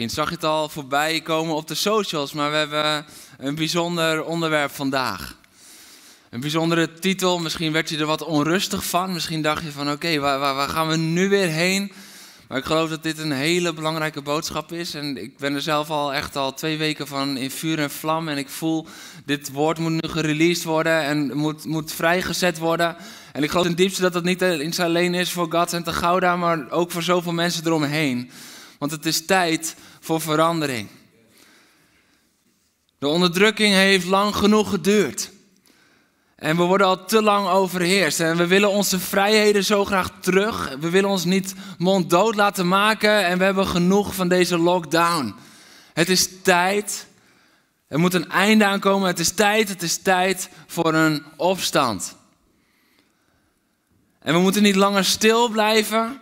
Misschien zag je het al voorbij komen op de socials, maar we hebben een bijzonder onderwerp vandaag. Een bijzondere titel, misschien werd je er wat onrustig van. Misschien dacht je van oké, waar, waar, gaan we nu weer heen? Maar ik geloof dat dit een hele belangrijke boodschap is. En ik ben er zelf al echt al twee weken van in vuur en vlam. En ik voel, dit woord moet nu gereleased worden en moet, moet vrijgezet worden. En ik geloof in diepste dat dat niet alleen is voor God en Gouda, maar ook voor zoveel mensen eromheen. Want het is tijd voor verandering. De onderdrukking heeft lang genoeg geduurd. En we worden al te lang overheerst. En we willen onze vrijheden zo graag terug. We willen ons niet monddood laten maken. En we hebben genoeg van deze lockdown. Het is tijd. Er moet een einde aankomen. Het is tijd. Het is tijd voor een opstand. En we moeten niet langer stil blijven.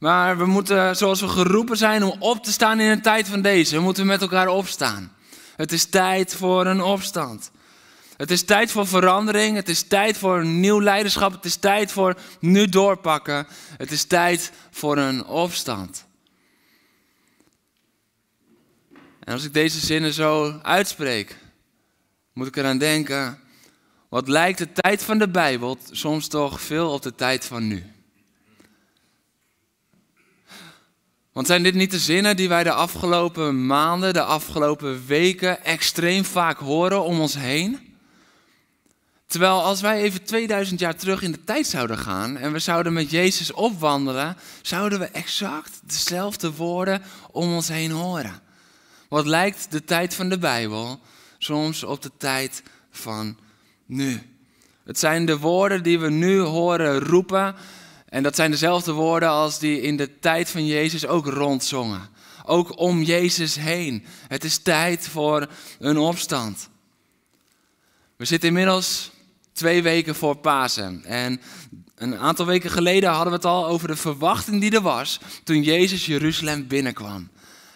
Maar we moeten, zoals we geroepen zijn, om op te staan in een tijd van deze. We moeten met elkaar opstaan. Het is tijd voor een opstand. Het is tijd voor verandering. Het is tijd voor nieuw leiderschap. Het is tijd voor nu doorpakken. Het is tijd voor een opstand. En als ik deze zinnen zo uitspreek, moet ik eraan denken. Wat lijkt de tijd van de Bijbel soms toch veel op de tijd van nu? Want zijn dit niet de zinnen die wij de afgelopen maanden, de afgelopen weken extreem vaak horen om ons heen? Terwijl als wij even 2000 jaar terug in de tijd zouden gaan en we zouden met Jezus opwandelen, zouden we exact dezelfde woorden om ons heen horen. Wat lijkt de tijd van de Bijbel soms op de tijd van nu? Het zijn de woorden die we nu horen roepen en dat zijn dezelfde woorden als die in de tijd van Jezus ook rondzongen. Ook om Jezus heen. Het is tijd voor een opstand. We zitten inmiddels twee weken voor Pasen. En een aantal weken geleden hadden we het al over de verwachting die er was toen Jezus Jeruzalem binnenkwam.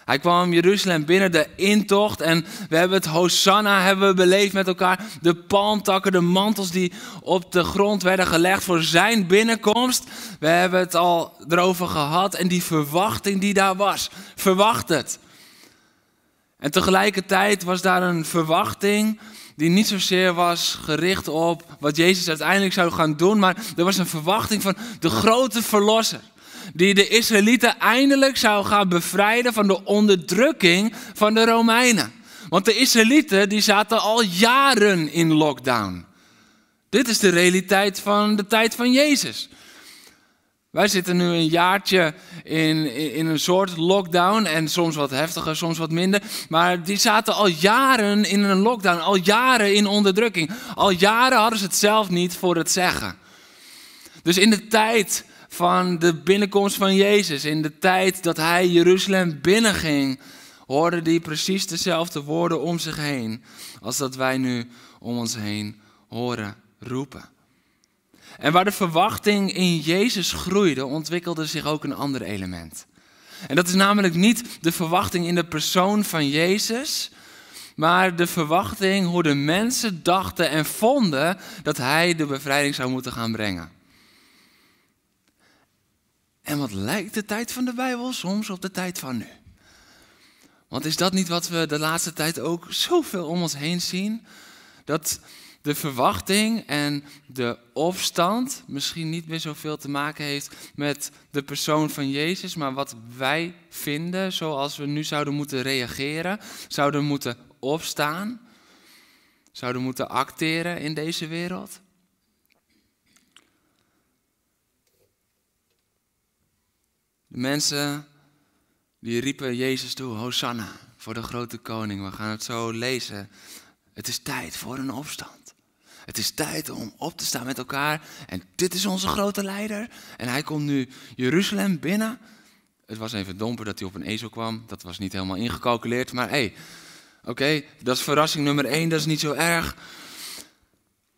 Hij kwam Jeruzalem binnen, de intocht. En we hebben het Hosanna hebben we beleefd met elkaar. De palmtakken, de mantels die op de grond werden gelegd voor zijn binnenkomst. We hebben het al erover gehad. En die verwachting die daar was. Verwacht het. En tegelijkertijd was daar een verwachting die niet zozeer was gericht op wat Jezus uiteindelijk zou gaan doen. Maar er was een verwachting van de grote verlosser die de Israëlieten eindelijk zou gaan bevrijden van de onderdrukking van de Romeinen. Want de Israëlieten die zaten al jaren in lockdown. Dit is de realiteit van de tijd van Jezus. Wij zitten nu een jaartje in, in een soort lockdown en soms wat heftiger, soms wat minder. Maar die zaten al jaren in een lockdown, al jaren in onderdrukking. Al jaren hadden ze het zelf niet voor het zeggen. Dus in de tijd van de binnenkomst van Jezus, in de tijd dat hij Jeruzalem binnenging, hoorde hij precies dezelfde woorden om zich heen als dat wij nu om ons heen horen roepen. En waar de verwachting in Jezus groeide, ontwikkelde zich ook een ander element. En dat is namelijk niet de verwachting in de persoon van Jezus, maar de verwachting hoe de mensen dachten en vonden dat hij de bevrijding zou moeten gaan brengen. En wat lijkt de tijd van de Bijbel soms op de tijd van nu? Want is dat niet wat we de laatste tijd ook zoveel om ons heen zien? Dat de verwachting en de opstand misschien niet meer zoveel te maken heeft met de persoon van Jezus, maar wat wij vinden zoals we nu zouden moeten reageren, zouden moeten opstaan, zouden moeten acteren in deze wereld. De mensen die riepen Jezus toe, Hosanna, voor de grote koning. We gaan het zo lezen. Het is tijd voor een opstand. Het is tijd om op te staan met elkaar. En dit is onze grote leider. En hij komt nu Jeruzalem binnen. Het was even domper dat hij op een ezel kwam. Dat was niet helemaal ingecalculeerd. Maar hé, hey, oké, dat is verrassing nummer één. Dat is niet zo erg.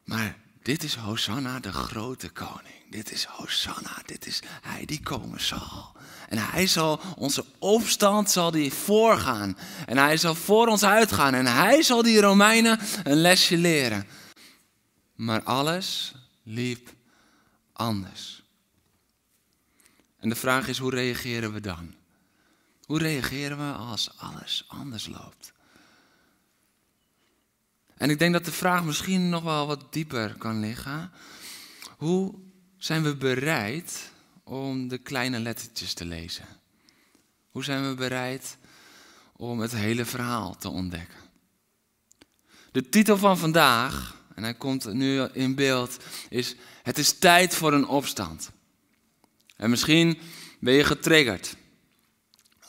Maar dit is Hosanna, de grote koning. Dit is Hosanna, dit is hij die komen zal. En hij zal onze opstand zal die voorgaan. En hij zal voor ons uitgaan. En hij zal die Romeinen een lesje leren. Maar alles liep anders. En de vraag is, hoe reageren we dan? Hoe reageren we als alles anders loopt? En ik denk dat de vraag misschien nog wel wat dieper kan liggen. Hoe zijn we bereid om de kleine lettertjes te lezen? Hoe zijn we bereid om het hele verhaal te ontdekken? De titel van vandaag, en hij komt nu in beeld, is Het is tijd voor een opstand. En misschien ben je getriggerd.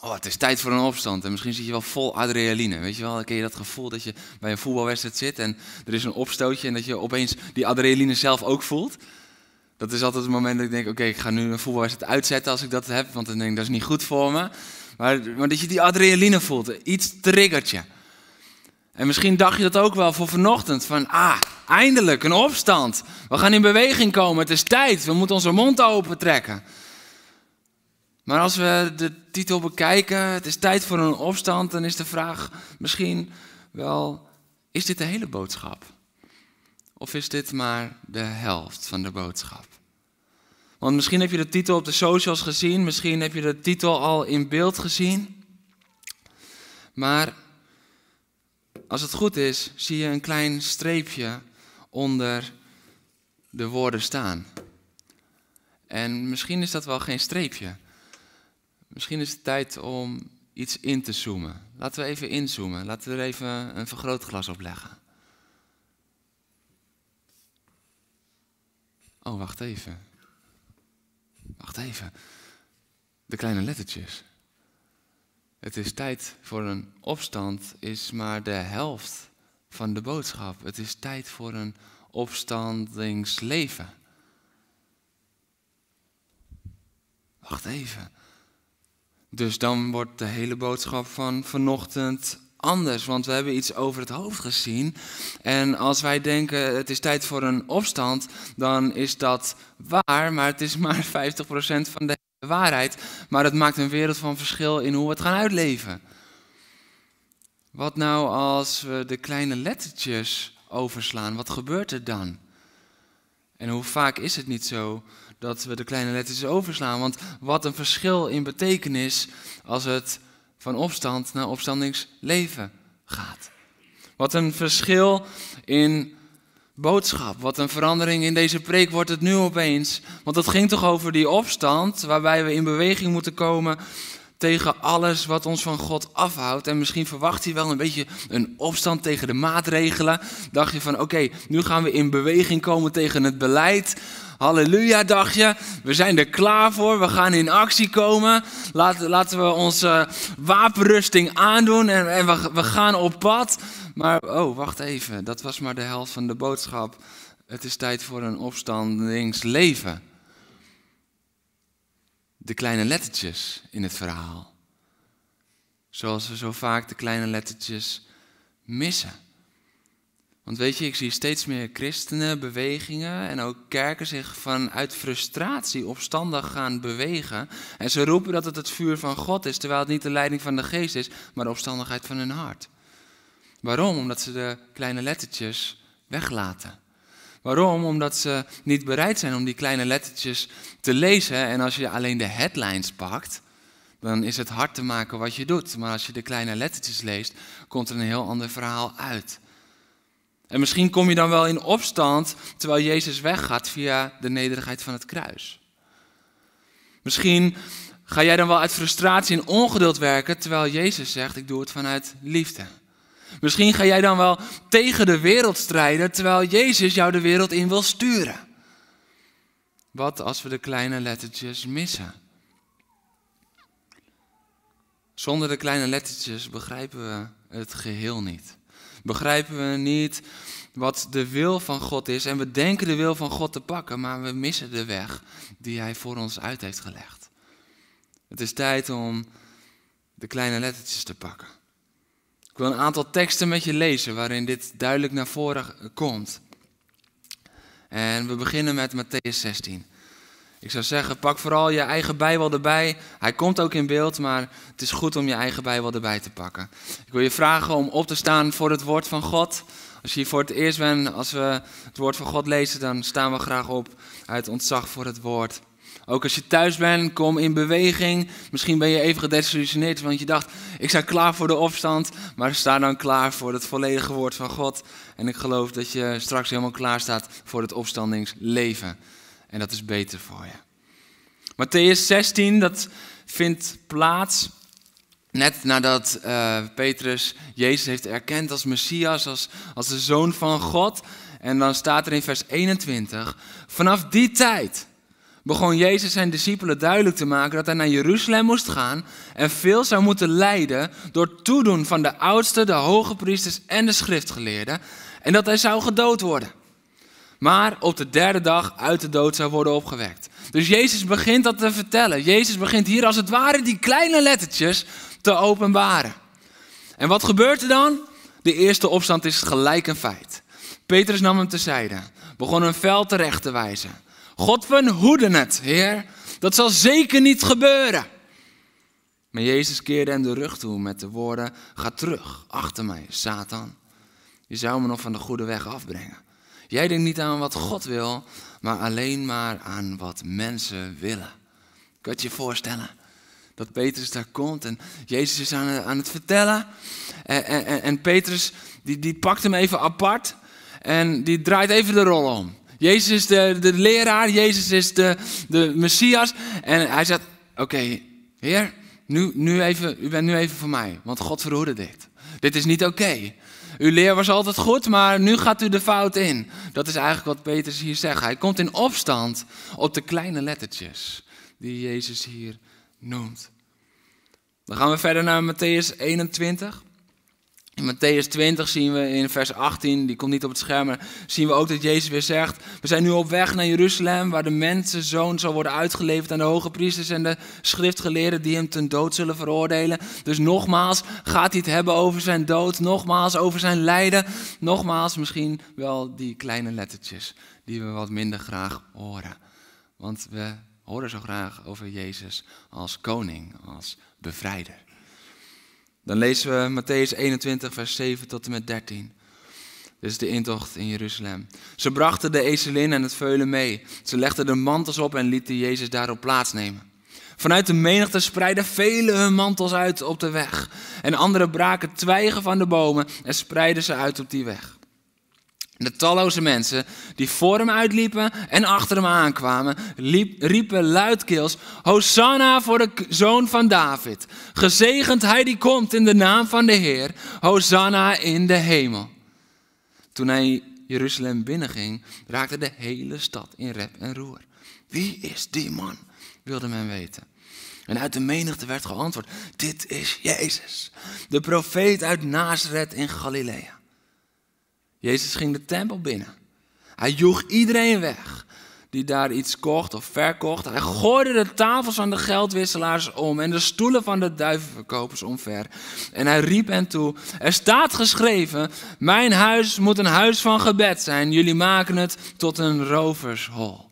Oh, het is tijd voor een opstand. En misschien zit je wel vol adrenaline. Weet je wel, ken je dat gevoel dat je bij een voetbalwedstrijd zit en er is een opstootje en dat je opeens die adrenaline zelf ook voelt. Dat is altijd het moment dat ik denk, oké, ik ga nu een voetbalwedstrijd uitzetten als ik dat heb, want dan denk ik, dat is niet goed voor me. Maar, maar dat je die adrenaline voelt, iets triggert je. En misschien dacht je dat ook wel voor vanochtend, van ah, eindelijk een opstand. We gaan in beweging komen, het is tijd, we moeten onze mond open trekken. Maar als we de titel bekijken, het is tijd voor een opstand, dan is de vraag misschien wel, is dit de hele boodschap? Of is dit maar de helft van de boodschap? Want misschien heb je de titel op de socials gezien, misschien heb je de titel al in beeld gezien. Maar als het goed is, zie je een klein streepje onder de woorden staan. En misschien is dat wel geen streepje. Misschien is het tijd om iets in te zoomen. Laten we even inzoomen. Laten we er even een vergrootglas op leggen. Oh, wacht even. Wacht even. De kleine lettertjes. Het is tijd voor een opstand, is maar de helft van de boodschap. Het is tijd voor een opstandingsleven. Wacht even. Dus dan wordt de hele boodschap van vanochtend anders, want we hebben iets over het hoofd gezien. En als wij denken het is tijd voor een opstand, dan is dat waar, maar het is maar 50% van de waarheid. Maar het maakt een wereld van verschil in hoe we het gaan uitleven. Wat nou als we de kleine lettertjes overslaan? Wat gebeurt er dan? En hoe vaak is het niet zo dat we de kleine letters overslaan? Want wat een verschil in betekenis als het van opstand naar opstandingsleven gaat. Wat een verschil in boodschap. Wat een verandering in deze preek wordt het nu opeens. Want het ging toch over die opstand waarbij we in beweging moeten komen tegen alles wat ons van God afhoudt. En misschien verwacht hij wel een beetje een opstand tegen de maatregelen. Dacht je van oké, nu gaan we in beweging komen tegen het beleid. Halleluja, dacht je. We zijn er klaar voor. We gaan in actie komen. Laten, we onze wapenrusting aandoen en, en we, we gaan op pad. Maar, oh, wacht even. Dat was maar de helft van de boodschap. Het is tijd voor een opstandingsleven. De kleine lettertjes in het verhaal. Zoals we zo vaak de kleine lettertjes missen. Want weet je, ik zie steeds meer christenen, bewegingen en ook kerken zich vanuit frustratie opstandig gaan bewegen. En ze roepen dat het het vuur van God is, terwijl het niet de leiding van de geest is, maar de opstandigheid van hun hart. Waarom? Omdat ze de kleine lettertjes weglaten. Waarom? Omdat ze niet bereid zijn om die kleine lettertjes te lezen. En als je alleen de headlines pakt, dan is het hard te maken wat je doet. Maar als je de kleine lettertjes leest, komt er een heel ander verhaal uit. En misschien kom je dan wel in opstand terwijl Jezus weggaat via de nederigheid van het kruis. Misschien ga jij dan wel uit frustratie en ongeduld werken terwijl Jezus zegt: Ik doe het vanuit liefde. Misschien ga jij dan wel tegen de wereld strijden terwijl Jezus jou de wereld in wil sturen. Wat als we de kleine lettertjes missen? Zonder de kleine lettertjes begrijpen we het geheel niet begrijpen we niet wat de wil van God is. En we denken de wil van God te pakken, maar we missen de weg die Hij voor ons uit heeft gelegd. Het is tijd om de kleine lettertjes te pakken. Ik wil een aantal teksten met je lezen waarin dit duidelijk naar voren komt. En we beginnen met Matthäus 16. Ik zou zeggen, pak vooral je eigen Bijbel erbij. Hij komt ook in beeld, maar het is goed om je eigen Bijbel erbij te pakken. Ik wil je vragen om op te staan voor het woord van God. Als je hier voor het eerst bent, als we het woord van God lezen, dan staan we graag op uit ontzag voor het woord. Ook als je thuis bent, kom in beweging. Misschien ben je even gedesillusioneerd, want je dacht, ik sta klaar voor de opstand. Maar sta dan klaar voor het volledige woord van God. En ik geloof dat je straks helemaal klaar staat voor het opstandingsleven. En dat is beter voor je. Matthäus 16, dat vindt plaats net nadat uh, Petrus Jezus heeft erkend als Messias, als, als de Zoon van God. En dan staat er in vers 21, vanaf die tijd begon Jezus zijn discipelen duidelijk te maken dat hij naar Jeruzalem moest gaan en veel zou moeten lijden door toedoen van de oudsten, de hoge priesters en de schriftgeleerden en dat hij zou gedood worden. Maar op de derde dag uit de dood zou worden opgewekt. Dus Jezus begint dat te vertellen. Jezus begint hier als het ware die kleine lettertjes te openbaren. En wat gebeurt er dan? De eerste opstand is gelijk een feit. Petrus nam hem tezijde, begon een veld terecht te wijzen. God verhoede het, Heer. Dat zal zeker niet gebeuren. Maar Jezus keerde hem de rug toe met de woorden: Ga terug, achter mij, Satan. Je zou me nog van de goede weg afbrengen. Jij denkt niet aan wat God wil, maar alleen maar aan wat mensen willen. Kun je je voorstellen? Dat Petrus daar komt en Jezus is aan, het vertellen. En, en, en Petrus die, die pakt hem even apart en die draait even de rol om. Jezus is de, de leraar, Jezus is de, de Messias. En hij zegt, oké, heer, nu, nu even, u bent nu even voor mij, want God verhoede dit. Dit is niet oké. Uw leer was altijd goed, maar nu gaat u de fout in. Dat is eigenlijk wat Petrus hier zegt. Hij komt in opstand op de kleine lettertjes die Jezus hier noemt. Dan gaan we verder naar Matthäus 21. In Matthäus 20 zien we in vers 18, die komt niet op het scherm, maar zien we ook dat Jezus weer zegt: We zijn nu op weg naar Jeruzalem, waar de mensenzoon zal worden uitgeleverd aan de hoge priesters en de schriftgeleerden die hem ten dood zullen veroordelen. Dus nogmaals gaat hij het hebben over zijn dood, nogmaals over zijn lijden, nogmaals misschien wel die kleine lettertjes die we wat minder graag horen. Want we horen zo graag over Jezus als koning, als bevrijder. Dan lezen we Matthäus 21, vers 7 tot en met 13. Dit is de intocht in Jeruzalem. Ze brachten de ezelin en het veulen mee. Ze legden de mantels op en lieten Jezus daarop plaatsnemen. Vanuit de menigte spreidden velen hun mantels uit op de weg. En anderen braken twijgen van de bomen en spreidden ze uit op die weg. De talloze mensen die voor hem uitliepen en achter hem aankwamen, riepen luidkeels: Hosanna voor de zoon van David. Gezegend hij die komt in de naam van de Heer. Hosanna in de hemel. Toen hij Jeruzalem binnenging, raakte de hele stad in rep en roer. Wie is die man? wilde men weten. En uit de menigte werd geantwoord: Dit is Jezus, de profeet uit Nazareth in Galilea. Jezus ging de tempel binnen. Hij joeg iedereen weg die daar iets kocht of verkocht. Hij gooide de tafels van de geldwisselaars om en de stoelen van de duivenverkopers omver. En hij riep hen toe: Er staat geschreven: Mijn huis moet een huis van gebed zijn. Jullie maken het tot een rovershol.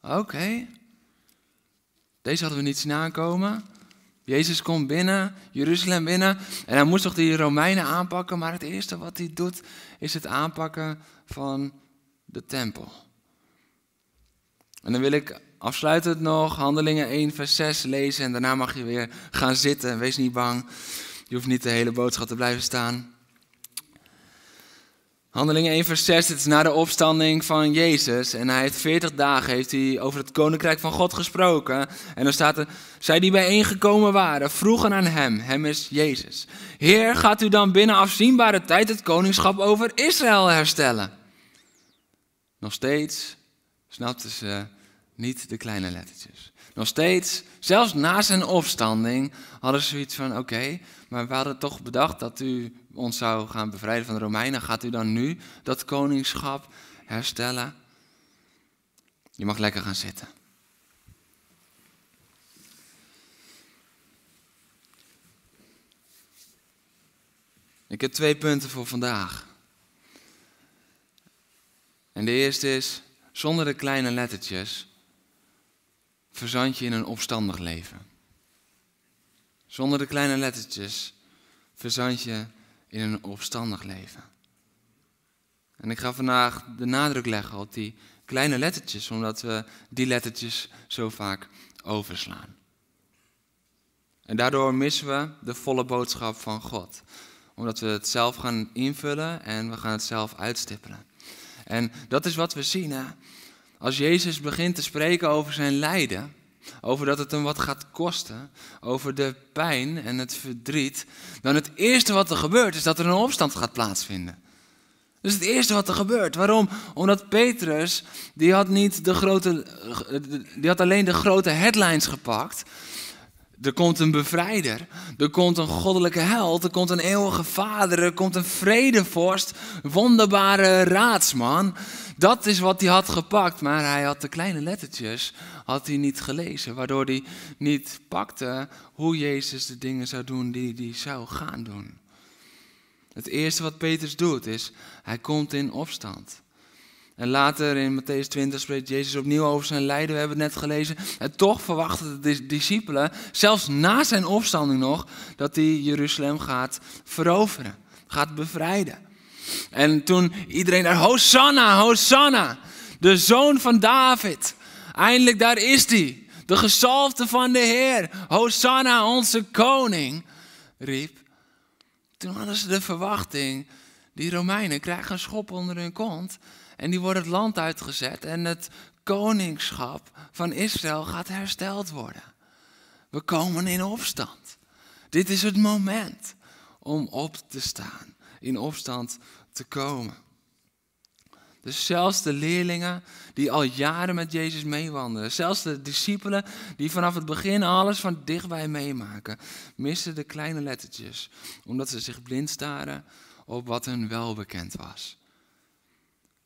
Oké. Deze hadden we niet zien aankomen. Jezus komt binnen, Jeruzalem binnen. En hij moest toch die Romeinen aanpakken. Maar het eerste wat hij doet, is het aanpakken van de tempel. En dan wil ik afsluitend nog Handelingen 1, vers 6 lezen. En daarna mag je weer gaan zitten. Wees niet bang. Je hoeft niet de hele boodschap te blijven staan. Handelingen 1 vers 6, het is na de opstanding van Jezus. En hij heeft 40 dagen heeft hij over het koninkrijk van God gesproken. En dan staat er, zij die bijeengekomen waren, vroegen aan hem, hem is Jezus. Heer, gaat u dan binnen afzienbare tijd het koningschap over Israël herstellen? Nog steeds snapten ze niet de kleine lettertjes. Nog steeds, zelfs na zijn opstanding, hadden ze zoiets van: oké, maar we hadden toch bedacht dat u ons zou gaan bevrijden van de Romeinen. Gaat u dan nu dat koningschap herstellen? Je mag lekker gaan zitten. Ik heb twee punten voor vandaag. En de eerste is, zonder de kleine lettertjes verzand je in een opstandig leven. Zonder de kleine lettertjes verzand je in een opstandig leven. En ik ga vandaag de nadruk leggen op die kleine lettertjes, omdat we die lettertjes zo vaak overslaan. En daardoor missen we de volle boodschap van God. Omdat we het zelf gaan invullen en we gaan het zelf uitstippelen. En dat is wat we zien. Hè? Als Jezus begint te spreken over zijn lijden, over dat het hem wat gaat kosten, over de pijn en het verdriet, dan het eerste wat er gebeurt is dat er een opstand gaat plaatsvinden. Is het eerste wat er gebeurt. Waarom? Omdat Petrus, die had, niet de grote, die had alleen de grote headlines gepakt. Er komt een bevrijder, er komt een goddelijke held, er komt een eeuwige vader, er komt een vredevorst, wonderbare raadsman. Dat is wat hij had gepakt, maar hij had de kleine lettertjes had hij niet gelezen, waardoor hij niet pakte hoe Jezus de dingen zou doen die hij zou gaan doen. Het eerste wat Petrus doet is, hij komt in opstand. En later in Matthäus 20 spreekt Jezus opnieuw over zijn lijden, we hebben het net gelezen. En toch verwachten de discipelen, zelfs na zijn opstanding nog, dat hij Jeruzalem gaat veroveren, gaat bevrijden. En toen iedereen daar, Hosanna, Hosanna, de zoon van David. Eindelijk daar is hij, de gezalfde van de Heer. Hosanna, onze koning, riep. Toen hadden ze de verwachting, die Romeinen krijgen een schop onder hun kont. En die worden het land uitgezet en het koningschap van Israël gaat hersteld worden. We komen in opstand. Dit is het moment om op te staan, in opstand te komen. Dus zelfs de leerlingen die al jaren met Jezus meewandelen, zelfs de discipelen die vanaf het begin alles van dichtbij meemaken, missen de kleine lettertjes, omdat ze zich blind staren op wat hun wel bekend was.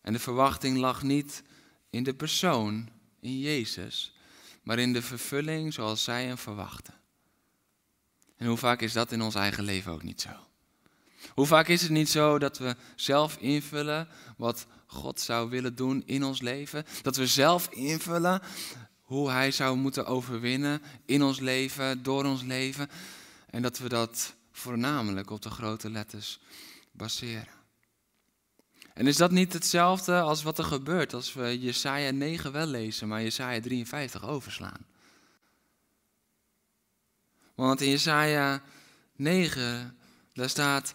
En de verwachting lag niet in de persoon, in Jezus, maar in de vervulling zoals zij hem verwachten. En hoe vaak is dat in ons eigen leven ook niet zo? Hoe vaak is het niet zo dat we zelf invullen wat God zou willen doen in ons leven? Dat we zelf invullen hoe Hij zou moeten overwinnen in ons leven, door ons leven. En dat we dat voornamelijk op de grote letters baseren. En is dat niet hetzelfde als wat er gebeurt als we Jesaja 9 wel lezen, maar Jesaja 53 overslaan? Want in Jesaja 9, daar staat,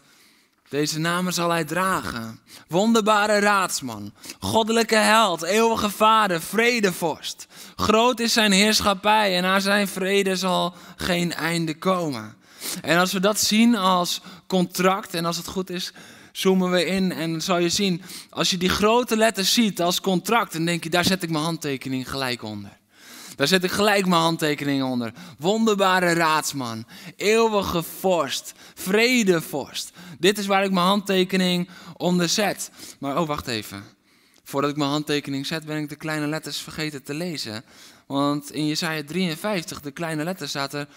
deze namen zal hij dragen. Wonderbare raadsman, goddelijke held, eeuwige vader, vredevorst. Groot is zijn heerschappij en aan zijn vrede zal geen einde komen. En als we dat zien als contract en als het goed is, zoomen we in en zal je zien, als je die grote letters ziet als contract, dan denk je, daar zet ik mijn handtekening gelijk onder. Daar zet ik gelijk mijn handtekening onder. Wonderbare raadsman, eeuwige vorst, vredevorst. Dit is waar ik mijn handtekening onder zet. Maar oh, wacht even. Voordat ik mijn handtekening zet, ben ik de kleine letters vergeten te lezen. Want in Jesaja 53, de kleine letters, staat er...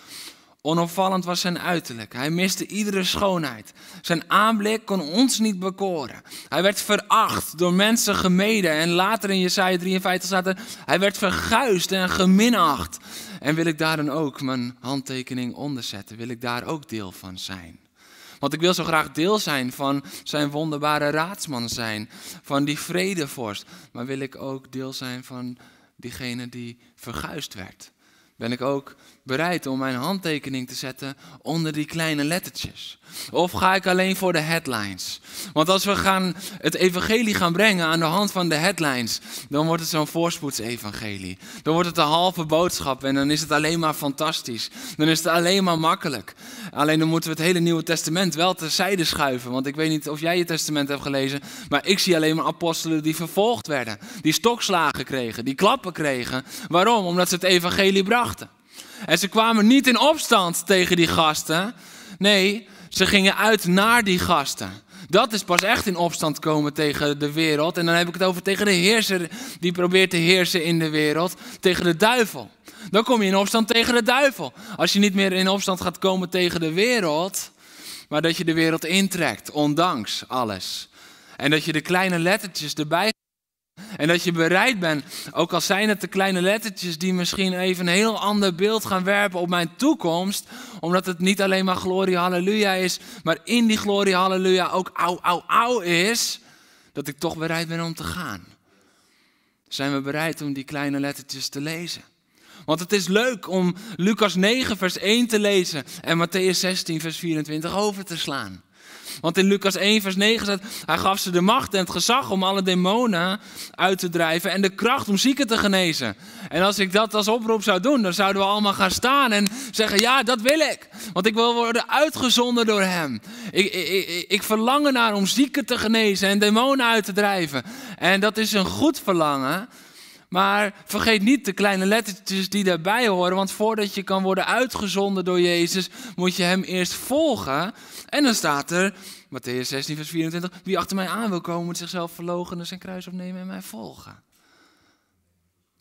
Onopvallend was zijn uiterlijk. Hij miste iedere schoonheid. Zijn aanblik kon ons niet bekoren. Hij werd veracht, door mensen gemeden. En later in Jesaja 53 staat er, hij werd verguisd en geminacht. En wil ik daar dan ook mijn handtekening onder zetten? Wil ik daar ook deel van zijn? Want ik wil zo graag deel zijn van zijn wonderbare raadsman zijn, van die vredevorst. Maar wil ik ook deel zijn van diegene die verguisd werd? Ben ik ook bereid om mijn handtekening te zetten onder die kleine lettertjes? Of ga ik alleen voor de headlines? Want als we gaan het evangelie gaan brengen aan de hand van de headlines, dan wordt het zo'n voorspoedsevangelie. Dan wordt het een halve boodschap en dan is het alleen maar fantastisch. Dan is het alleen maar makkelijk. Alleen dan moeten we het hele Nieuwe Testament wel terzijde schuiven. Want ik weet niet of jij je testament hebt gelezen, maar ik zie alleen maar apostelen die vervolgd werden. Die stokslagen kregen, die klappen kregen. Waarom? Omdat ze het evangelie brachten. En ze kwamen niet in opstand tegen die gasten. Nee, ze gingen uit naar die gasten. Dat is pas echt in opstand komen tegen de wereld. En dan heb ik het over tegen de heerser die probeert te heersen in de wereld. Tegen de duivel. Dan kom je in opstand tegen de duivel. Als je niet meer in opstand gaat komen tegen de wereld, maar dat je de wereld intrekt, ondanks alles. En dat je de kleine lettertjes erbij en dat je bereid bent, ook al zijn het de kleine lettertjes die misschien even een heel ander beeld gaan werpen op mijn toekomst, omdat het niet alleen maar glorie halleluja is, maar in die glorie halleluja ook au au au is, dat ik toch bereid ben om te gaan. Zijn we bereid om die kleine lettertjes te lezen? Want het is leuk om Lucas 9, vers 1 te lezen en Matthäus 16, vers 24 over te slaan. Want in Lucas 1, vers 9 staat, hij gaf ze de macht en het gezag om alle demonen uit te drijven en de kracht om zieken te genezen. En als ik dat als oproep zou doen, dan zouden we allemaal gaan staan en zeggen, ja, dat wil ik. Want ik wil worden uitgezonden door hem. Ik, ik, ik, verlang ernaar om zieken te genezen en demonen uit te drijven. En dat is een goed verlangen. Maar vergeet niet de kleine lettertjes die daarbij horen. Want voordat je kan worden uitgezonden door Jezus, moet je hem eerst volgen. En dan staat er, Matthäus 16, vers 24, wie achter mij aan wil komen, moet zichzelf verloochenen, zijn kruis opnemen en mij volgen.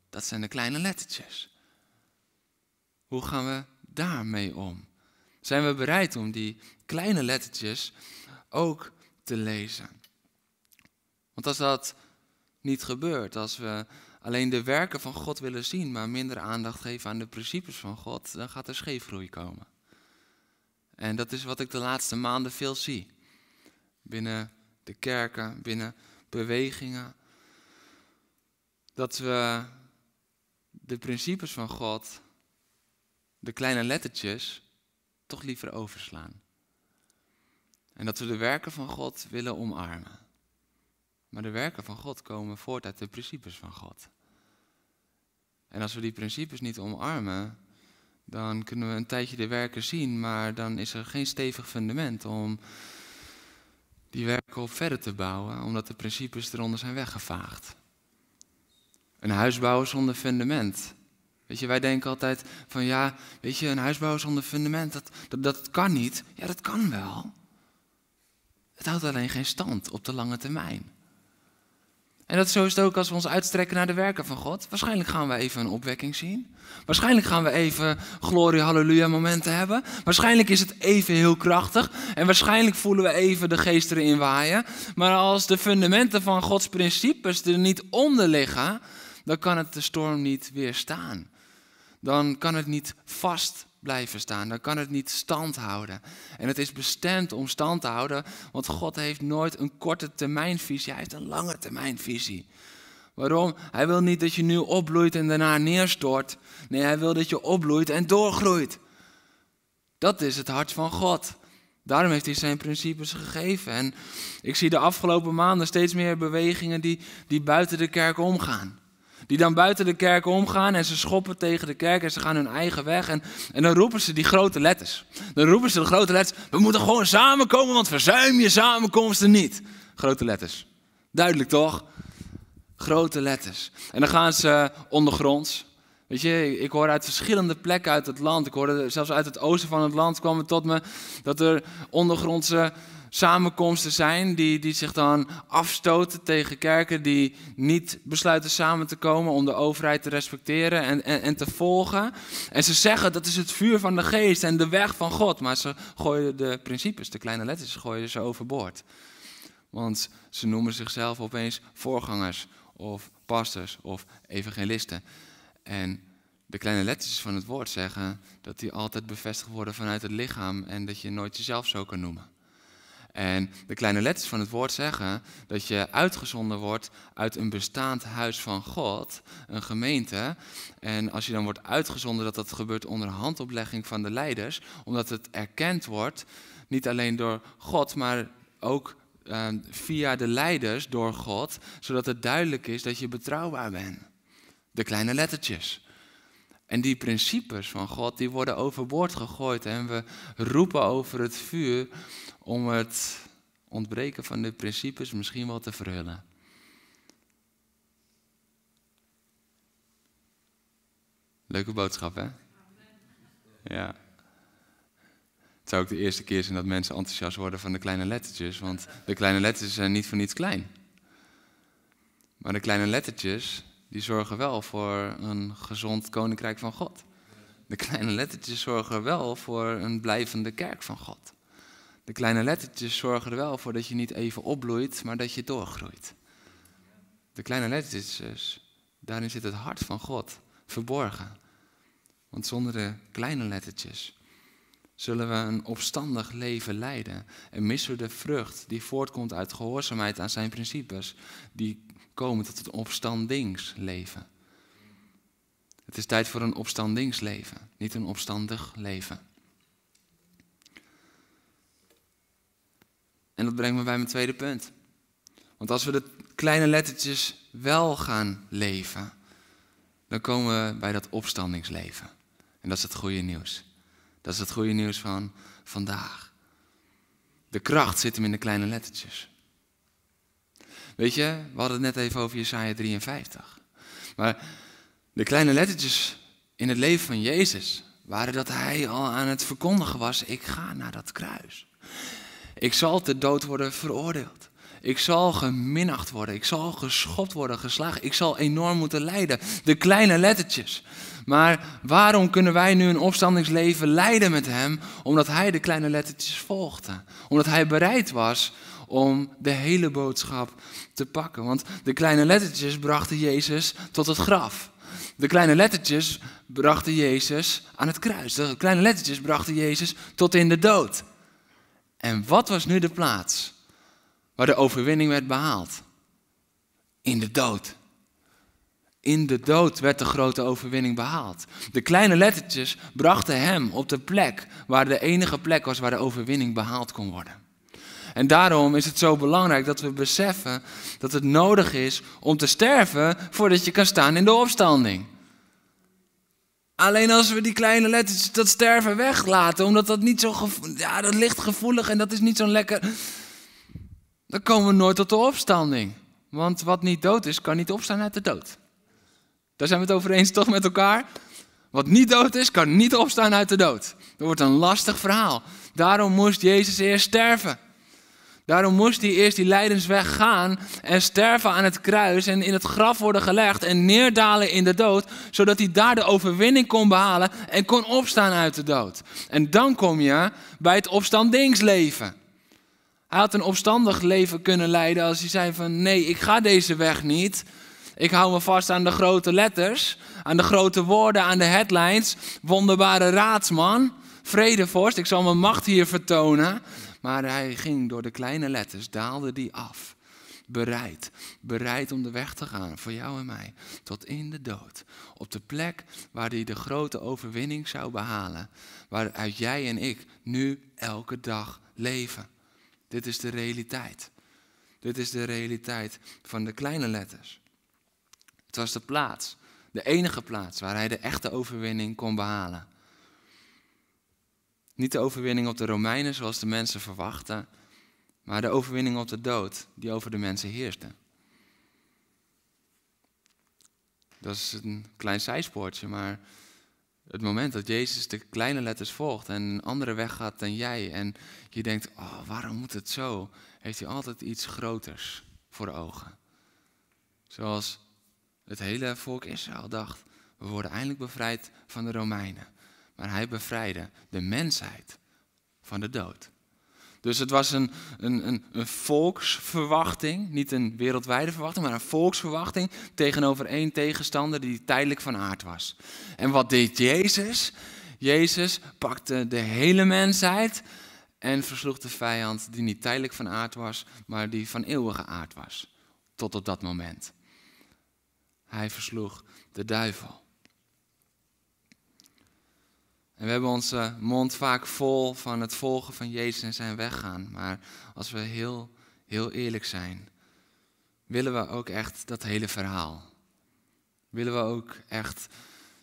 Dat zijn de kleine lettertjes. Hoe gaan we daarmee om? Zijn we bereid om die kleine lettertjes ook te lezen? Want als dat niet gebeurt, als we alleen de werken van God willen zien, maar minder aandacht geven aan de principes van God, dan gaat er scheefgroei komen. En dat is wat ik de laatste maanden veel zie. Binnen de kerken, binnen bewegingen. Dat we de principes van God, de kleine lettertjes, toch liever overslaan. En dat we de werken van God willen omarmen. Maar de werken van God komen voort uit de principes van God. En als we die principes niet omarmen, dan kunnen we een tijdje de werken zien, maar dan is er geen stevig fundament om die werken op verder te bouwen, omdat de principes eronder zijn weggevaagd. Een huis bouwen zonder fundament. Weet je, wij denken altijd van ja, weet je, een huis bouwen zonder fundament, dat, dat, dat kan niet. Ja, dat kan wel. Het houdt alleen geen stand op de lange termijn. En dat zo is het ook als we ons uitstrekken naar de werken van God. Waarschijnlijk gaan we even een opwekking zien. Waarschijnlijk gaan we even glorie, halleluja momenten hebben. Waarschijnlijk is het even heel krachtig. En waarschijnlijk voelen we even de geest erin waaien. Maar als de fundamenten van Gods principes er niet onder liggen, dan kan het de storm niet weerstaan. Dan kan het niet vast blijven staan. Dan kan het niet stand houden. En het is bestemd om stand te houden, want God heeft nooit een korte termijnvisie, hij heeft een lange termijnvisie. Waarom? Hij wil niet dat je nu opbloeit en daarna neerstort. Nee, hij wil dat je opbloeit en doorgroeit. Dat is het hart van God. Daarom heeft hij zijn principes gegeven. En ik zie de afgelopen maanden steeds meer bewegingen die, die buiten de kerk omgaan. Die dan buiten de kerk omgaan en ze schoppen tegen de kerk en ze gaan hun eigen weg. En, en dan roepen ze die grote letters. Dan roepen ze de grote letters. We moeten gewoon samenkomen, want verzuim je samenkomsten niet. Grote letters. Duidelijk toch? Grote letters. En dan gaan ze ondergronds. Weet je, ik hoor uit verschillende plekken uit het land. Ik hoorde zelfs uit het oosten van het land kwam het tot me dat er ondergrondse samenkomsten zijn die, die zich dan afstoten tegen kerken die niet besluiten samen te komen om de overheid te respecteren en, en, te volgen. En ze zeggen dat is het vuur van de geest en de weg van God, maar ze gooien de principes, de kleine letters, gooien ze overboord. Want ze noemen zichzelf opeens voorgangers of pastors of evangelisten. En de kleine letters van het woord zeggen dat die altijd bevestigd worden vanuit het lichaam en dat je nooit jezelf zo kan noemen. En de kleine letters van het woord zeggen dat je uitgezonden wordt uit een bestaand huis van God, een gemeente. En als je dan wordt uitgezonden, dat dat gebeurt onder handoplegging van de leiders, omdat het erkend wordt, niet alleen door God, maar ook uh, via de leiders door God, zodat het duidelijk is dat je betrouwbaar bent. De kleine lettertjes. En die principes van God, die worden overboord gegooid en we roepen over het vuur om het ontbreken van de principes misschien wel te verhullen. Leuke boodschap, hè? Ja. Het zou ook de eerste keer zijn dat mensen enthousiast worden van de kleine lettertjes, want de kleine lettertjes zijn niet voor niets klein. Maar de kleine lettertjes, die zorgen wel voor een gezond koninkrijk van God. De kleine lettertjes zorgen wel voor een blijvende kerk van God. De kleine lettertjes zorgen er wel voor dat je niet even opbloeit, maar dat je doorgroeit. De kleine lettertjes, daarin zit het hart van God verborgen. Want zonder de kleine lettertjes zullen we een opstandig leven leiden en missen we de vrucht die voortkomt uit gehoorzaamheid aan zijn principes, die komen tot het opstandingsleven. Het is tijd voor een opstandingsleven, niet een opstandig leven. En dat brengt me bij mijn tweede punt. Want als we de kleine lettertjes wel gaan leven, dan komen we bij dat opstandingsleven. En dat is het goede nieuws. Dat is het goede nieuws van vandaag. De kracht zit hem in de kleine lettertjes. Weet je, we hadden het net even over Jesaja 53. Maar de kleine lettertjes in het leven van Jezus waren dat hij al aan het verkondigen was: ik ga naar dat kruis. Ik zal ter dood worden veroordeeld. Ik zal geminacht worden. Ik zal geschopt worden, geslagen. Ik zal enorm moeten lijden. De kleine lettertjes. Maar waarom kunnen wij nu een opstandingsleven leiden met hem? Omdat hij de kleine lettertjes volgde. Omdat hij bereid was om de hele boodschap te pakken. Want de kleine lettertjes brachten Jezus tot het graf. De kleine lettertjes brachten Jezus aan het kruis. De kleine lettertjes brachten Jezus tot in de dood. En wat was nu de plaats waar de overwinning werd behaald? In de dood. In de dood werd de grote overwinning behaald. De kleine lettertjes brachten hem op de plek waar de enige plek was waar de overwinning behaald kon worden. En daarom is het zo belangrijk dat we beseffen dat het nodig is om te sterven voordat je kan staan in de opstanding. Alleen als we die kleine letters, dat sterven weglaten, omdat dat niet zo, ja, dat ligt gevoelig en dat is niet zo lekker, dan komen we nooit tot de opstanding. Want wat niet dood is, kan niet opstaan uit de dood. Daar zijn we het over eens toch met elkaar? Wat niet dood is, kan niet opstaan uit de dood. Dat wordt een lastig verhaal. Daarom moest Jezus eerst sterven. Daarom moest hij eerst die lijdensweg gaan en sterven aan het kruis en in het graf worden gelegd en neerdalen in de dood, zodat hij daar de overwinning kon behalen en kon opstaan uit de dood. En dan kom je bij het opstandingsleven. Hij had een opstandig leven kunnen leiden als hij zei van nee, ik ga deze weg niet. Ik hou me vast aan de grote letters, aan de grote woorden, aan de headlines. Wonderbare raadsman, vredevorst, ik zal mijn macht hier vertonen. Maar hij ging door de kleine letters, daalde die af. Bereid, bereid om de weg te gaan voor jou en mij, tot in de dood. Op de plek waar hij de grote overwinning zou behalen. Waaruit jij en ik nu elke dag leven. Dit is de realiteit. Dit is de realiteit van de kleine letters. Het was de plaats, de enige plaats waar hij de echte overwinning kon behalen. Niet de overwinning op de Romeinen zoals de mensen verwachten, maar de overwinning op de dood die over de mensen heerste. Dat is een klein zijspoortje, maar het moment dat Jezus de kleine letters volgt en een andere weg gaat dan jij en je denkt, oh, waarom moet het zo? Heeft hij altijd iets groters voor ogen. Zoals het hele volk Israël dacht, we worden eindelijk bevrijd van de Romeinen maar hij bevrijdde de mensheid van de dood. Dus het was een, een, een, een, volksverwachting, niet een wereldwijde verwachting, maar een volksverwachting tegenover één tegenstander die tijdelijk van aard was. En wat deed Jezus? Jezus pakte de hele mensheid en versloeg de vijand die niet tijdelijk van aard was, maar die van eeuwige aard was. Tot op dat moment. Hij versloeg de duivel. En we hebben onze mond vaak vol van het volgen van Jezus en zijn weggaan. Maar als we heel, heel eerlijk zijn, willen we ook echt dat hele verhaal. Willen we ook echt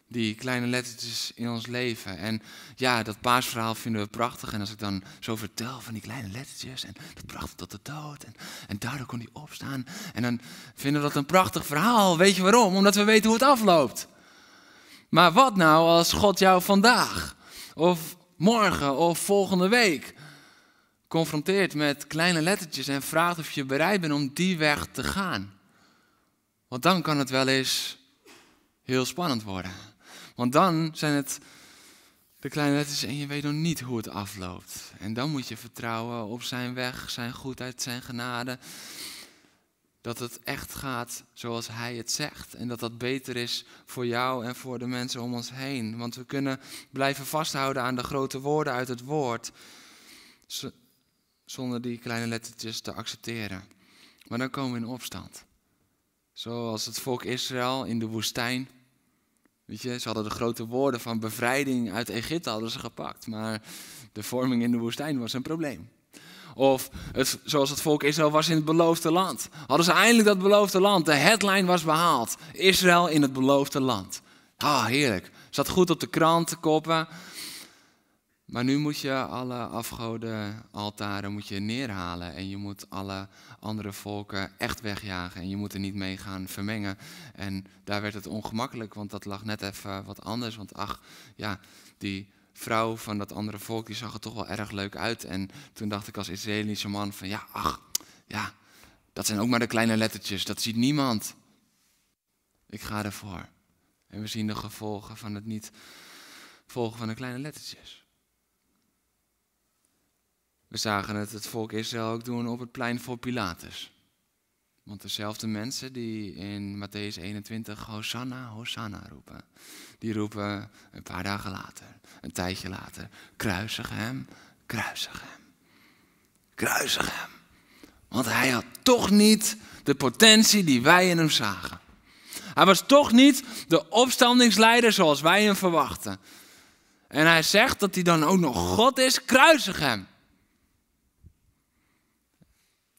die kleine lettertjes in ons leven. En ja, dat paasverhaal vinden we prachtig. En als ik dan zo vertel van die kleine lettertjes en dat bracht tot de dood. En, en daardoor kon hij opstaan. En dan vinden we dat een prachtig verhaal. Weet je waarom? Omdat we weten hoe het afloopt. Maar wat nou als God jou vandaag of morgen of volgende week confronteert met kleine lettertjes en vraagt of je bereid bent om die weg te gaan? Want dan kan het wel eens heel spannend worden. Want dan zijn het de kleine letters en je weet nog niet hoe het afloopt. En dan moet je vertrouwen op zijn weg, zijn goedheid, zijn genade. Dat het echt gaat zoals hij het zegt. En dat dat beter is voor jou en voor de mensen om ons heen. Want we kunnen blijven vasthouden aan de grote woorden uit het woord. Zonder die kleine lettertjes te accepteren. Maar dan komen we in opstand. Zoals het volk Israël in de woestijn. Weet je, ze hadden de grote woorden van bevrijding uit Egypte hadden ze gepakt. Maar de vorming in de woestijn was een probleem. Of het, zoals het volk Israël was in het beloofde land. Hadden ze eindelijk dat beloofde land. De headline was behaald. Israël in het beloofde land. Ah, heerlijk. Zat goed op de krant, koppen. Maar nu moet je alle afgoden, altaren moet je neerhalen. En je moet alle andere volken echt wegjagen. En je moet er niet mee gaan vermengen. En daar werd het ongemakkelijk, want dat lag net even wat anders. Want ach, ja, die vrouw van dat andere volk, die zag er toch wel erg leuk uit. En toen dacht ik als Israëlische man van, ja, ach, ja, dat zijn ook maar de kleine lettertjes. Dat ziet niemand. Ik ga ervoor. En we zien de gevolgen van het niet volgen van de kleine lettertjes. We zagen het het volk Israël ook doen op het plein voor Pilatus. Want dezelfde mensen die in Matthäus 21 Hosanna, Hosanna roepen, die roepen een paar dagen later, een tijdje later, kruisig hem, kruisig hem, kruisig hem. Want hij had toch niet de potentie die wij in hem zagen. Hij was toch niet de opstandingsleider zoals wij hem verwachten. En hij zegt dat hij dan ook nog God is, kruisig hem.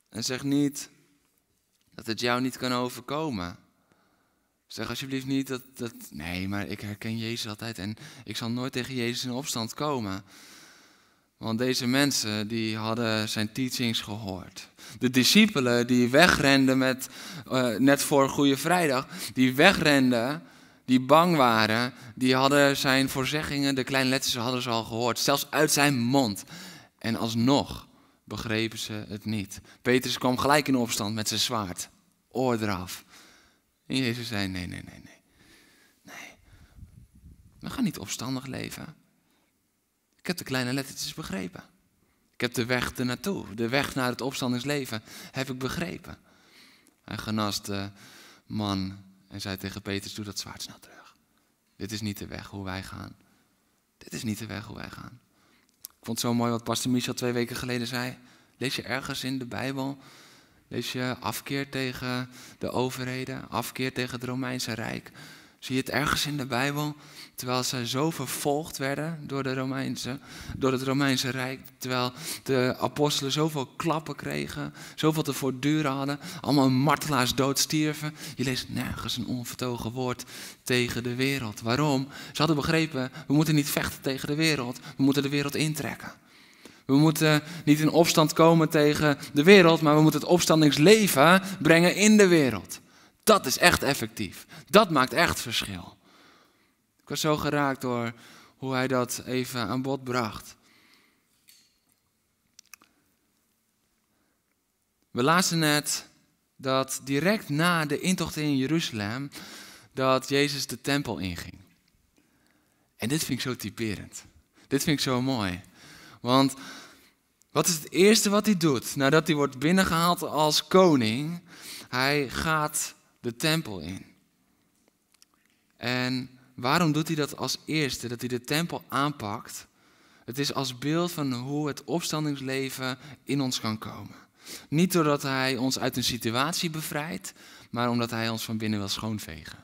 En zeg niet dat het jou niet kan overkomen. Zeg alsjeblieft niet dat, dat. Nee, maar ik herken Jezus altijd en ik zal nooit tegen Jezus in opstand komen. Want deze mensen die hadden zijn teachings gehoord. De discipelen die wegrenden met, uh, net voor Goede Vrijdag, die wegrenden, die bang waren, die hadden zijn voorzeggingen, de kleine letters hadden ze al gehoord, zelfs uit zijn mond. En alsnog begrepen ze het niet. Petrus kwam gelijk in opstand met zijn zwaard. Oor eraf. En Jezus zei: Nee, nee, nee, nee. Nee. We gaan niet opstandig leven. Ik heb de kleine lettertjes begrepen. Ik heb de weg ernaartoe, de weg naar het opstandingsleven, heb ik begrepen. Hij genas de man en zei tegen Petrus: Doe dat zwaard snel terug. Dit is niet de weg hoe wij gaan. Dit is niet de weg hoe wij gaan. Vond het zo mooi wat Pastor Michel twee weken geleden zei. Lees je ergens in de Bijbel, lees je afkeer tegen de overheden, afkeer tegen het Romeinse Rijk. Zie je het ergens in de Bijbel? Terwijl ze zo vervolgd werden door, de Romeinse, door het Romeinse Rijk. Terwijl de apostelen zoveel klappen kregen. Zoveel te voortduren hadden. Allemaal martelaars doodstierven. Je leest nergens een onvertogen woord tegen de wereld. Waarom? Ze hadden begrepen, we moeten niet vechten tegen de wereld. We moeten de wereld intrekken. We moeten niet in opstand komen tegen de wereld, maar we moeten het opstandingsleven brengen in de wereld. Dat is echt effectief. Dat maakt echt verschil. Ik was zo geraakt door hoe hij dat even aan bod bracht. We lazen net dat direct na de intocht in Jeruzalem, dat Jezus de tempel inging. En dit vind ik zo typerend. Dit vind ik zo mooi. Want wat is het eerste wat hij doet nadat hij wordt binnengehaald als koning? Hij gaat de tempel in. En waarom doet hij dat als eerste? Dat hij de tempel aanpakt. Het is als beeld van hoe het opstandingsleven in ons kan komen. Niet doordat hij ons uit een situatie bevrijdt, maar omdat hij ons van binnen wil schoonvegen.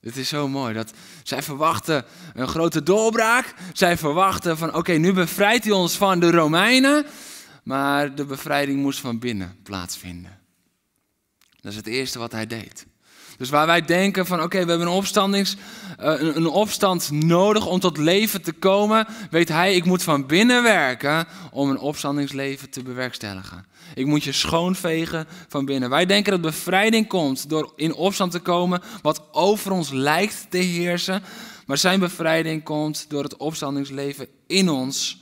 Het is zo mooi dat zij verwachten een grote doorbraak. Zij verwachten van oké, nu bevrijdt hij ons van de Romeinen. Maar de bevrijding moest van binnen plaatsvinden. Dat is het eerste wat hij deed. Dus waar wij denken van oké, we hebben een, opstandings, uh, een, opstand nodig om tot leven te komen, weet hij, ik moet van binnen werken om een opstandingsleven te bewerkstelligen. Ik moet je schoonvegen van binnen. Wij denken dat bevrijding komt door in opstand te komen wat over ons lijkt te heersen. Maar zijn bevrijding komt door het opstandingsleven in ons.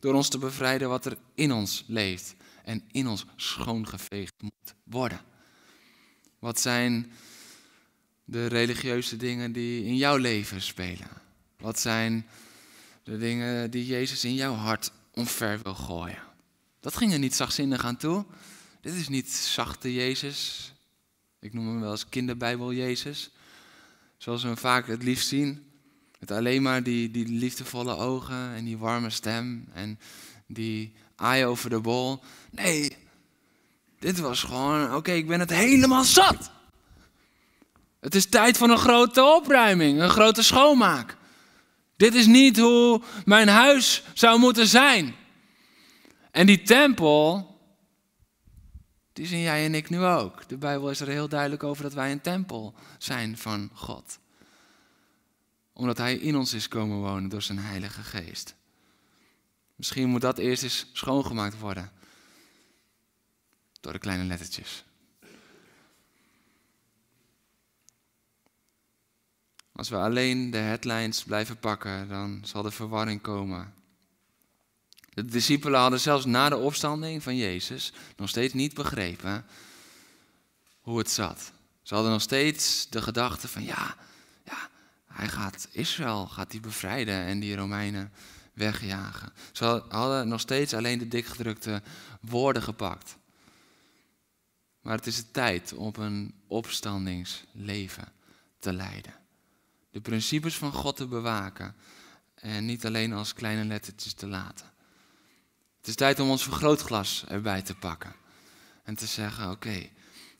Door ons te bevrijden wat er in ons leeft. En in ons schoongeveegd moet worden. Wat zijn de religieuze dingen die in jouw leven spelen? Wat zijn De dingen die Jezus in jouw hart omver wil gooien. Dat ging er niet zachtzinnig aan toe. Dit is niet zachte Jezus. Ik noem hem wel eens kinderbijbel Jezus. Zoals we hem vaak het liefst zien. Met alleen maar die, die liefdevolle ogen en die warme stem en die aai over de bol. Nee, dit was gewoon, oké, ik ben het helemaal zat. Het is tijd voor een grote opruiming, een grote schoonmaak. Dit is niet hoe mijn huis zou moeten zijn. En die tempel, die zien jij en ik nu ook. De Bijbel is er heel duidelijk over dat wij een tempel zijn van God. Omdat Hij in ons is komen wonen door zijn Heilige Geest. Misschien moet dat eerst eens schoongemaakt worden. Door de kleine lettertjes. Als we alleen de headlines blijven pakken, dan zal de verwarring komen. De discipelen hadden zelfs na de opstanding van Jezus nog steeds niet begrepen hoe het zat. Ze hadden nog steeds de gedachte van ja, ja, hij gaat Israël gaat die bevrijden en die Romeinen wegjagen. Ze hadden nog steeds alleen de dikgedrukte woorden gepakt. Maar het is de tijd om een opstandingsleven te leiden. De principes van God te bewaken en niet alleen als kleine lettertjes te laten. Het is tijd om ons vergrootglas erbij te pakken en te zeggen: Oké,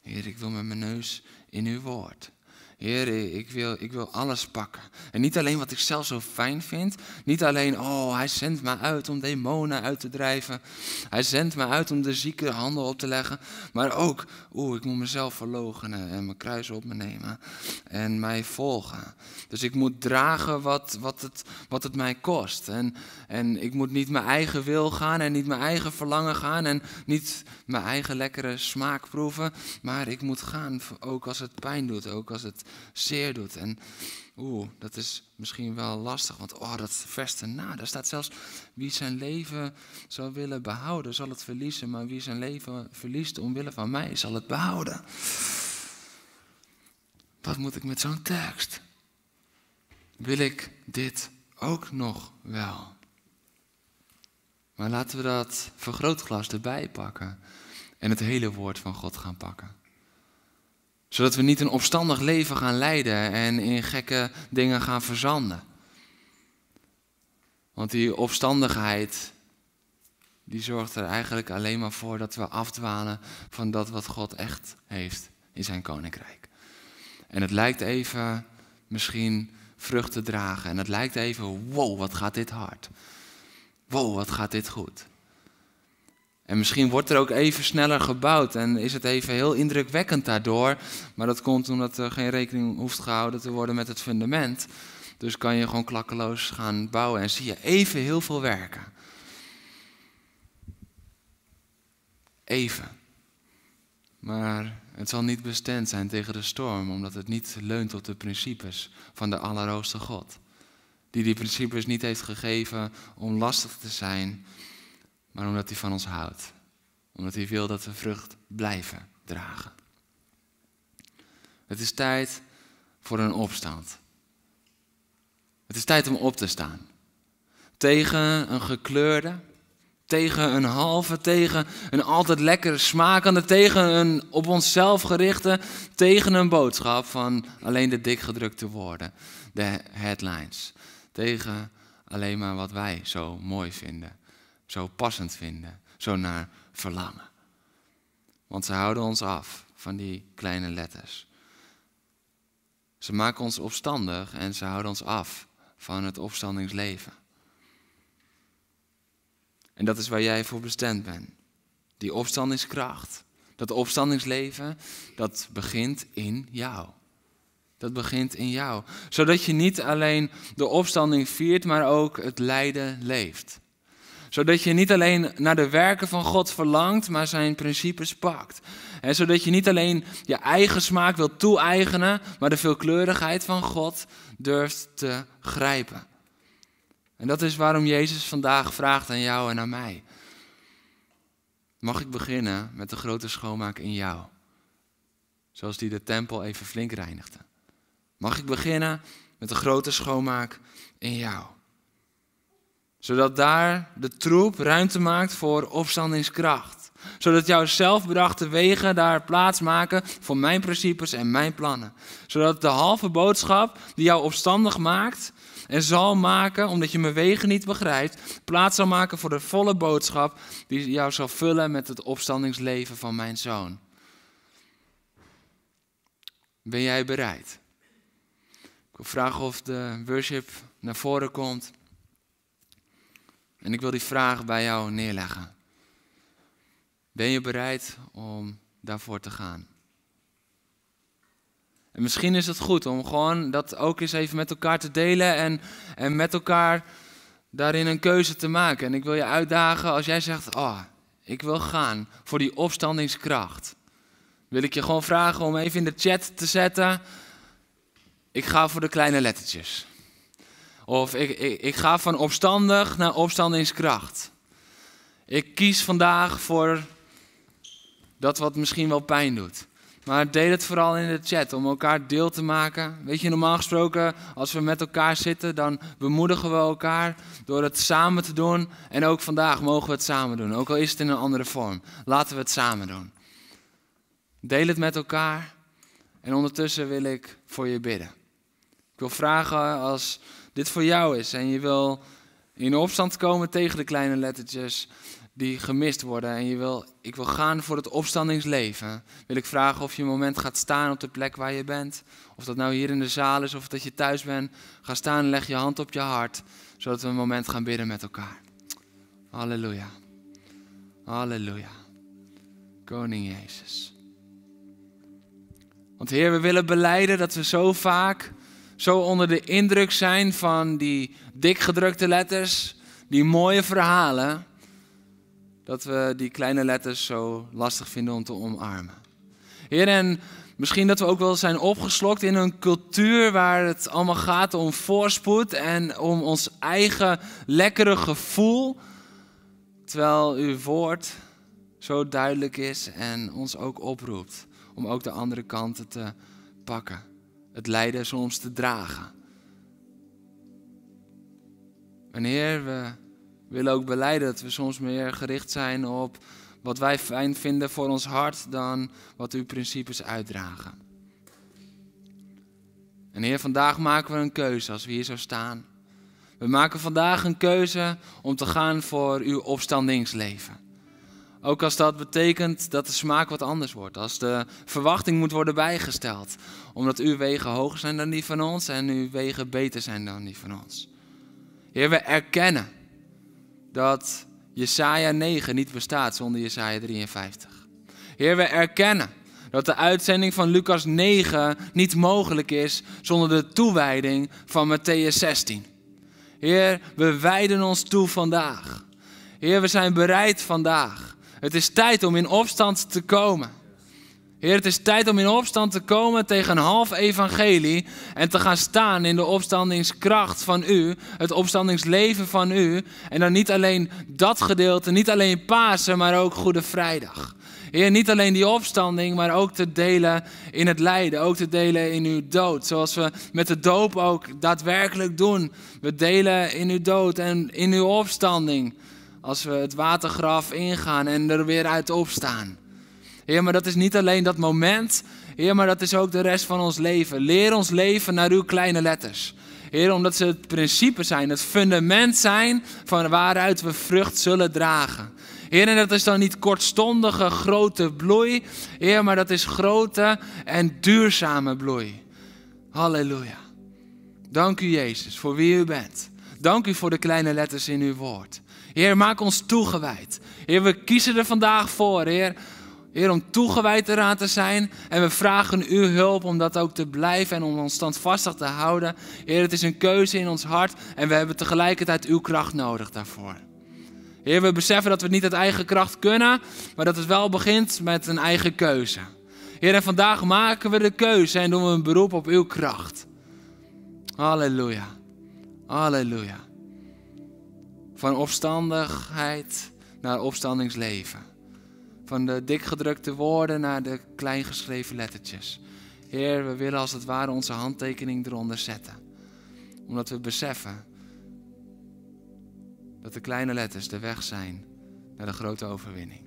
Heer, ik wil met mijn neus in uw woord. Heer, ik wil, ik wil alles pakken. En niet alleen wat ik zelf zo fijn vind. Niet alleen, oh, hij zendt me uit om demonen uit te drijven. Hij zendt me uit om de zieke handen op te leggen. Maar ook, oeh, ik moet mezelf verloochenen en mijn kruis op me nemen. En mij volgen. Dus ik moet dragen wat, wat, het, wat het mij kost. En, en ik moet niet mijn eigen wil gaan en niet mijn eigen verlangen gaan. En niet mijn eigen lekkere smaak proeven. Maar ik moet gaan, ook als het pijn doet. Ook als het zeer doet. En oeh, dat is misschien wel lastig, want oh, dat vers erna, daar staat zelfs wie zijn leven zal willen behouden, zal het verliezen, maar wie zijn leven verliest omwille van mij, zal het behouden. Wat moet ik met zo'n tekst? Wil ik dit ook nog wel? Maar laten we dat vergrootglas erbij pakken en het hele woord van God gaan pakken zodat we niet een opstandig leven gaan leiden en in gekke dingen gaan verzanden. Want die opstandigheid, die zorgt er eigenlijk alleen maar voor dat we afdwalen van dat wat God echt heeft in zijn koninkrijk. En het lijkt even misschien vrucht te dragen. En het lijkt even, wow, wat gaat dit hard. Wow, wat gaat dit goed. En misschien wordt er ook even sneller gebouwd en is het even heel indrukwekkend daardoor. Maar dat komt omdat er geen rekening hoeft gehouden te worden met het fundament. Dus kan je gewoon klakkeloos gaan bouwen en zie je even heel veel werken. Even. Maar het zal niet bestemd zijn tegen de storm, omdat het niet leunt op de principes van de Allerhoogste God. Die die principes niet heeft gegeven om lastig te zijn, maar omdat hij van ons houdt. Omdat hij wil dat we vrucht blijven dragen. Het is tijd voor een opstand. Het is tijd om op te staan. Tegen een gekleurde, tegen een halve, tegen een altijd lekkere smakende, tegen een op onszelf gerichte, tegen een boodschap van alleen de dikgedrukte woorden, de headlines. Tegen alleen maar wat wij zo mooi vinden zo passend vinden, zo naar verlangen. Want ze houden ons af van die kleine letters. Ze maken ons opstandig en ze houden ons af van het opstandingsleven. En dat is waar jij voor bestemd bent. Die opstandingskracht, dat opstandingsleven, dat begint in jou. Dat begint in jou. Zodat je niet alleen de opstanding viert, maar ook het lijden leeft zodat je niet alleen naar de werken van God verlangt, maar zijn principes pakt. En zodat je niet alleen je eigen smaak wilt toe-eigenen, maar de veelkleurigheid van God durft te grijpen. En dat is waarom Jezus vandaag vraagt aan jou en aan mij. Mag ik beginnen met de grote schoonmaak in jou? Zoals die de tempel even flink reinigde. Mag ik beginnen met de grote schoonmaak in jou? Zodat daar de troep ruimte maakt voor opstandingskracht. Zodat jouw zelfbedachte wegen daar plaats maken voor mijn principes en mijn plannen. Zodat de halve boodschap die jou opstandig maakt en zal maken, omdat je mijn wegen niet begrijpt, plaats zal maken voor de volle boodschap die jou zal vullen met het opstandingsleven van mijn zoon. Ben jij bereid? Ik wil vragen of de worship naar voren komt. En ik wil die vraag bij jou neerleggen. Ben je bereid om daarvoor te gaan? En misschien is het goed om gewoon dat ook eens even met elkaar te delen en, en met elkaar daarin een keuze te maken. En ik wil je uitdagen als jij zegt, oh, ik wil gaan voor die opstandingskracht. Wil ik je gewoon vragen om even in de chat te zetten, ik ga voor de kleine lettertjes. Of ik, ik, ik ga van opstandig naar opstandingskracht. Ik kies vandaag voor dat wat misschien wel pijn doet. Maar deel het vooral in de chat om elkaar deel te maken. Weet je, normaal gesproken, als we met elkaar zitten, dan bemoedigen we elkaar door het samen te doen. En ook vandaag mogen we het samen doen, ook al is het in een andere vorm. Laten we het samen doen. Deel het met elkaar. En ondertussen wil ik voor je bidden. Ik wil vragen als dit voor jou is en je wil in opstand komen tegen de kleine lettertjes die gemist worden en je wil, ik wil gaan voor het opstandingsleven, wil ik vragen of je een moment gaat staan op de plek waar je bent. Of dat nou hier in de zaal is of dat je thuis bent. Ga staan en leg je hand op je hart, zodat we een moment gaan bidden met elkaar. Halleluja. Halleluja. Koning Jezus. Want Heer, we willen beleiden dat we zo vaak zo onder de indruk zijn van die dikgedrukte letters, die mooie verhalen, dat we die kleine letters zo lastig vinden om te omarmen. Heer, en misschien dat we ook wel zijn opgeslokt in een cultuur waar het allemaal gaat om voorspoed en om ons eigen lekkere gevoel, terwijl uw woord zo duidelijk is en ons ook oproept om ook de andere kanten te pakken het lijden soms te dragen. En Heer, we willen ook beleiden dat we soms meer gericht zijn op wat wij fijn vinden voor ons hart dan wat uw principes uitdragen. En Heer, vandaag maken we een keuze als we hier zo staan. We maken vandaag een keuze om te gaan voor uw opstandingsleven. Ook als dat betekent dat de smaak wat anders wordt. Als de verwachting moet worden bijgesteld. Omdat uw wegen hoger zijn dan die van ons en uw wegen beter zijn dan die van ons. Heer, we erkennen dat Jesaja 9 niet bestaat zonder Jesaja 53. Heer, we erkennen dat de uitzending van Lucas 9 niet mogelijk is zonder de toewijding van Matthäus 16. Heer, we wijden ons toe vandaag. Heer, we zijn bereid vandaag het is tijd om in opstand te komen. Heer, het is tijd om in opstand te komen tegen een half evangelie en te gaan staan in de opstandingskracht van u, het opstandingsleven van u. En dan niet alleen dat gedeelte, niet alleen Pasen, maar ook Goede Vrijdag. Heer, niet alleen die opstanding, maar ook te delen in het lijden, ook te delen in uw dood. Zoals we met de doop ook daadwerkelijk doen. We delen in uw dood en in uw opstanding. Als we het watergraf ingaan en er weer uit opstaan. Heer, maar dat is niet alleen dat moment. Heer, maar dat is ook de rest van ons leven. Leer ons leven naar uw kleine letters. Heer, omdat ze het principe zijn, het fundament zijn van waaruit we vrucht zullen dragen. Heer, en dat is dan niet kortstondige grote bloei. Heer, maar dat is grote en duurzame bloei. Halleluja. Dank u Jezus voor wie u bent. Dank u voor de kleine letters in uw woord. Heer, maak ons toegewijd. Heer, we kiezen er vandaag voor, Heer. Heer, om toegewijd eraan te zijn. En we vragen uw hulp om dat ook te blijven en om ons standvastig te houden. Heer, het is een keuze in ons hart en we hebben tegelijkertijd uw kracht nodig daarvoor. Heer, we beseffen dat we het niet uit eigen kracht kunnen, maar dat het wel begint met een eigen keuze. Heer, en vandaag maken we de keuze en doen we een beroep op uw kracht. Halleluja. Halleluja. Van opstandigheid naar opstandingsleven. Van de dikgedrukte woorden naar de kleingeschreven lettertjes. Heer, we willen als het ware onze handtekening eronder zetten. Omdat we beseffen Dat de kleine letters de weg zijn naar de grote overwinning.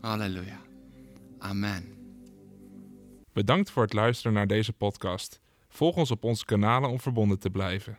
Halleluja. Amen. Bedankt voor het luisteren naar deze podcast. Volg ons op onze kanalen om verbonden te blijven.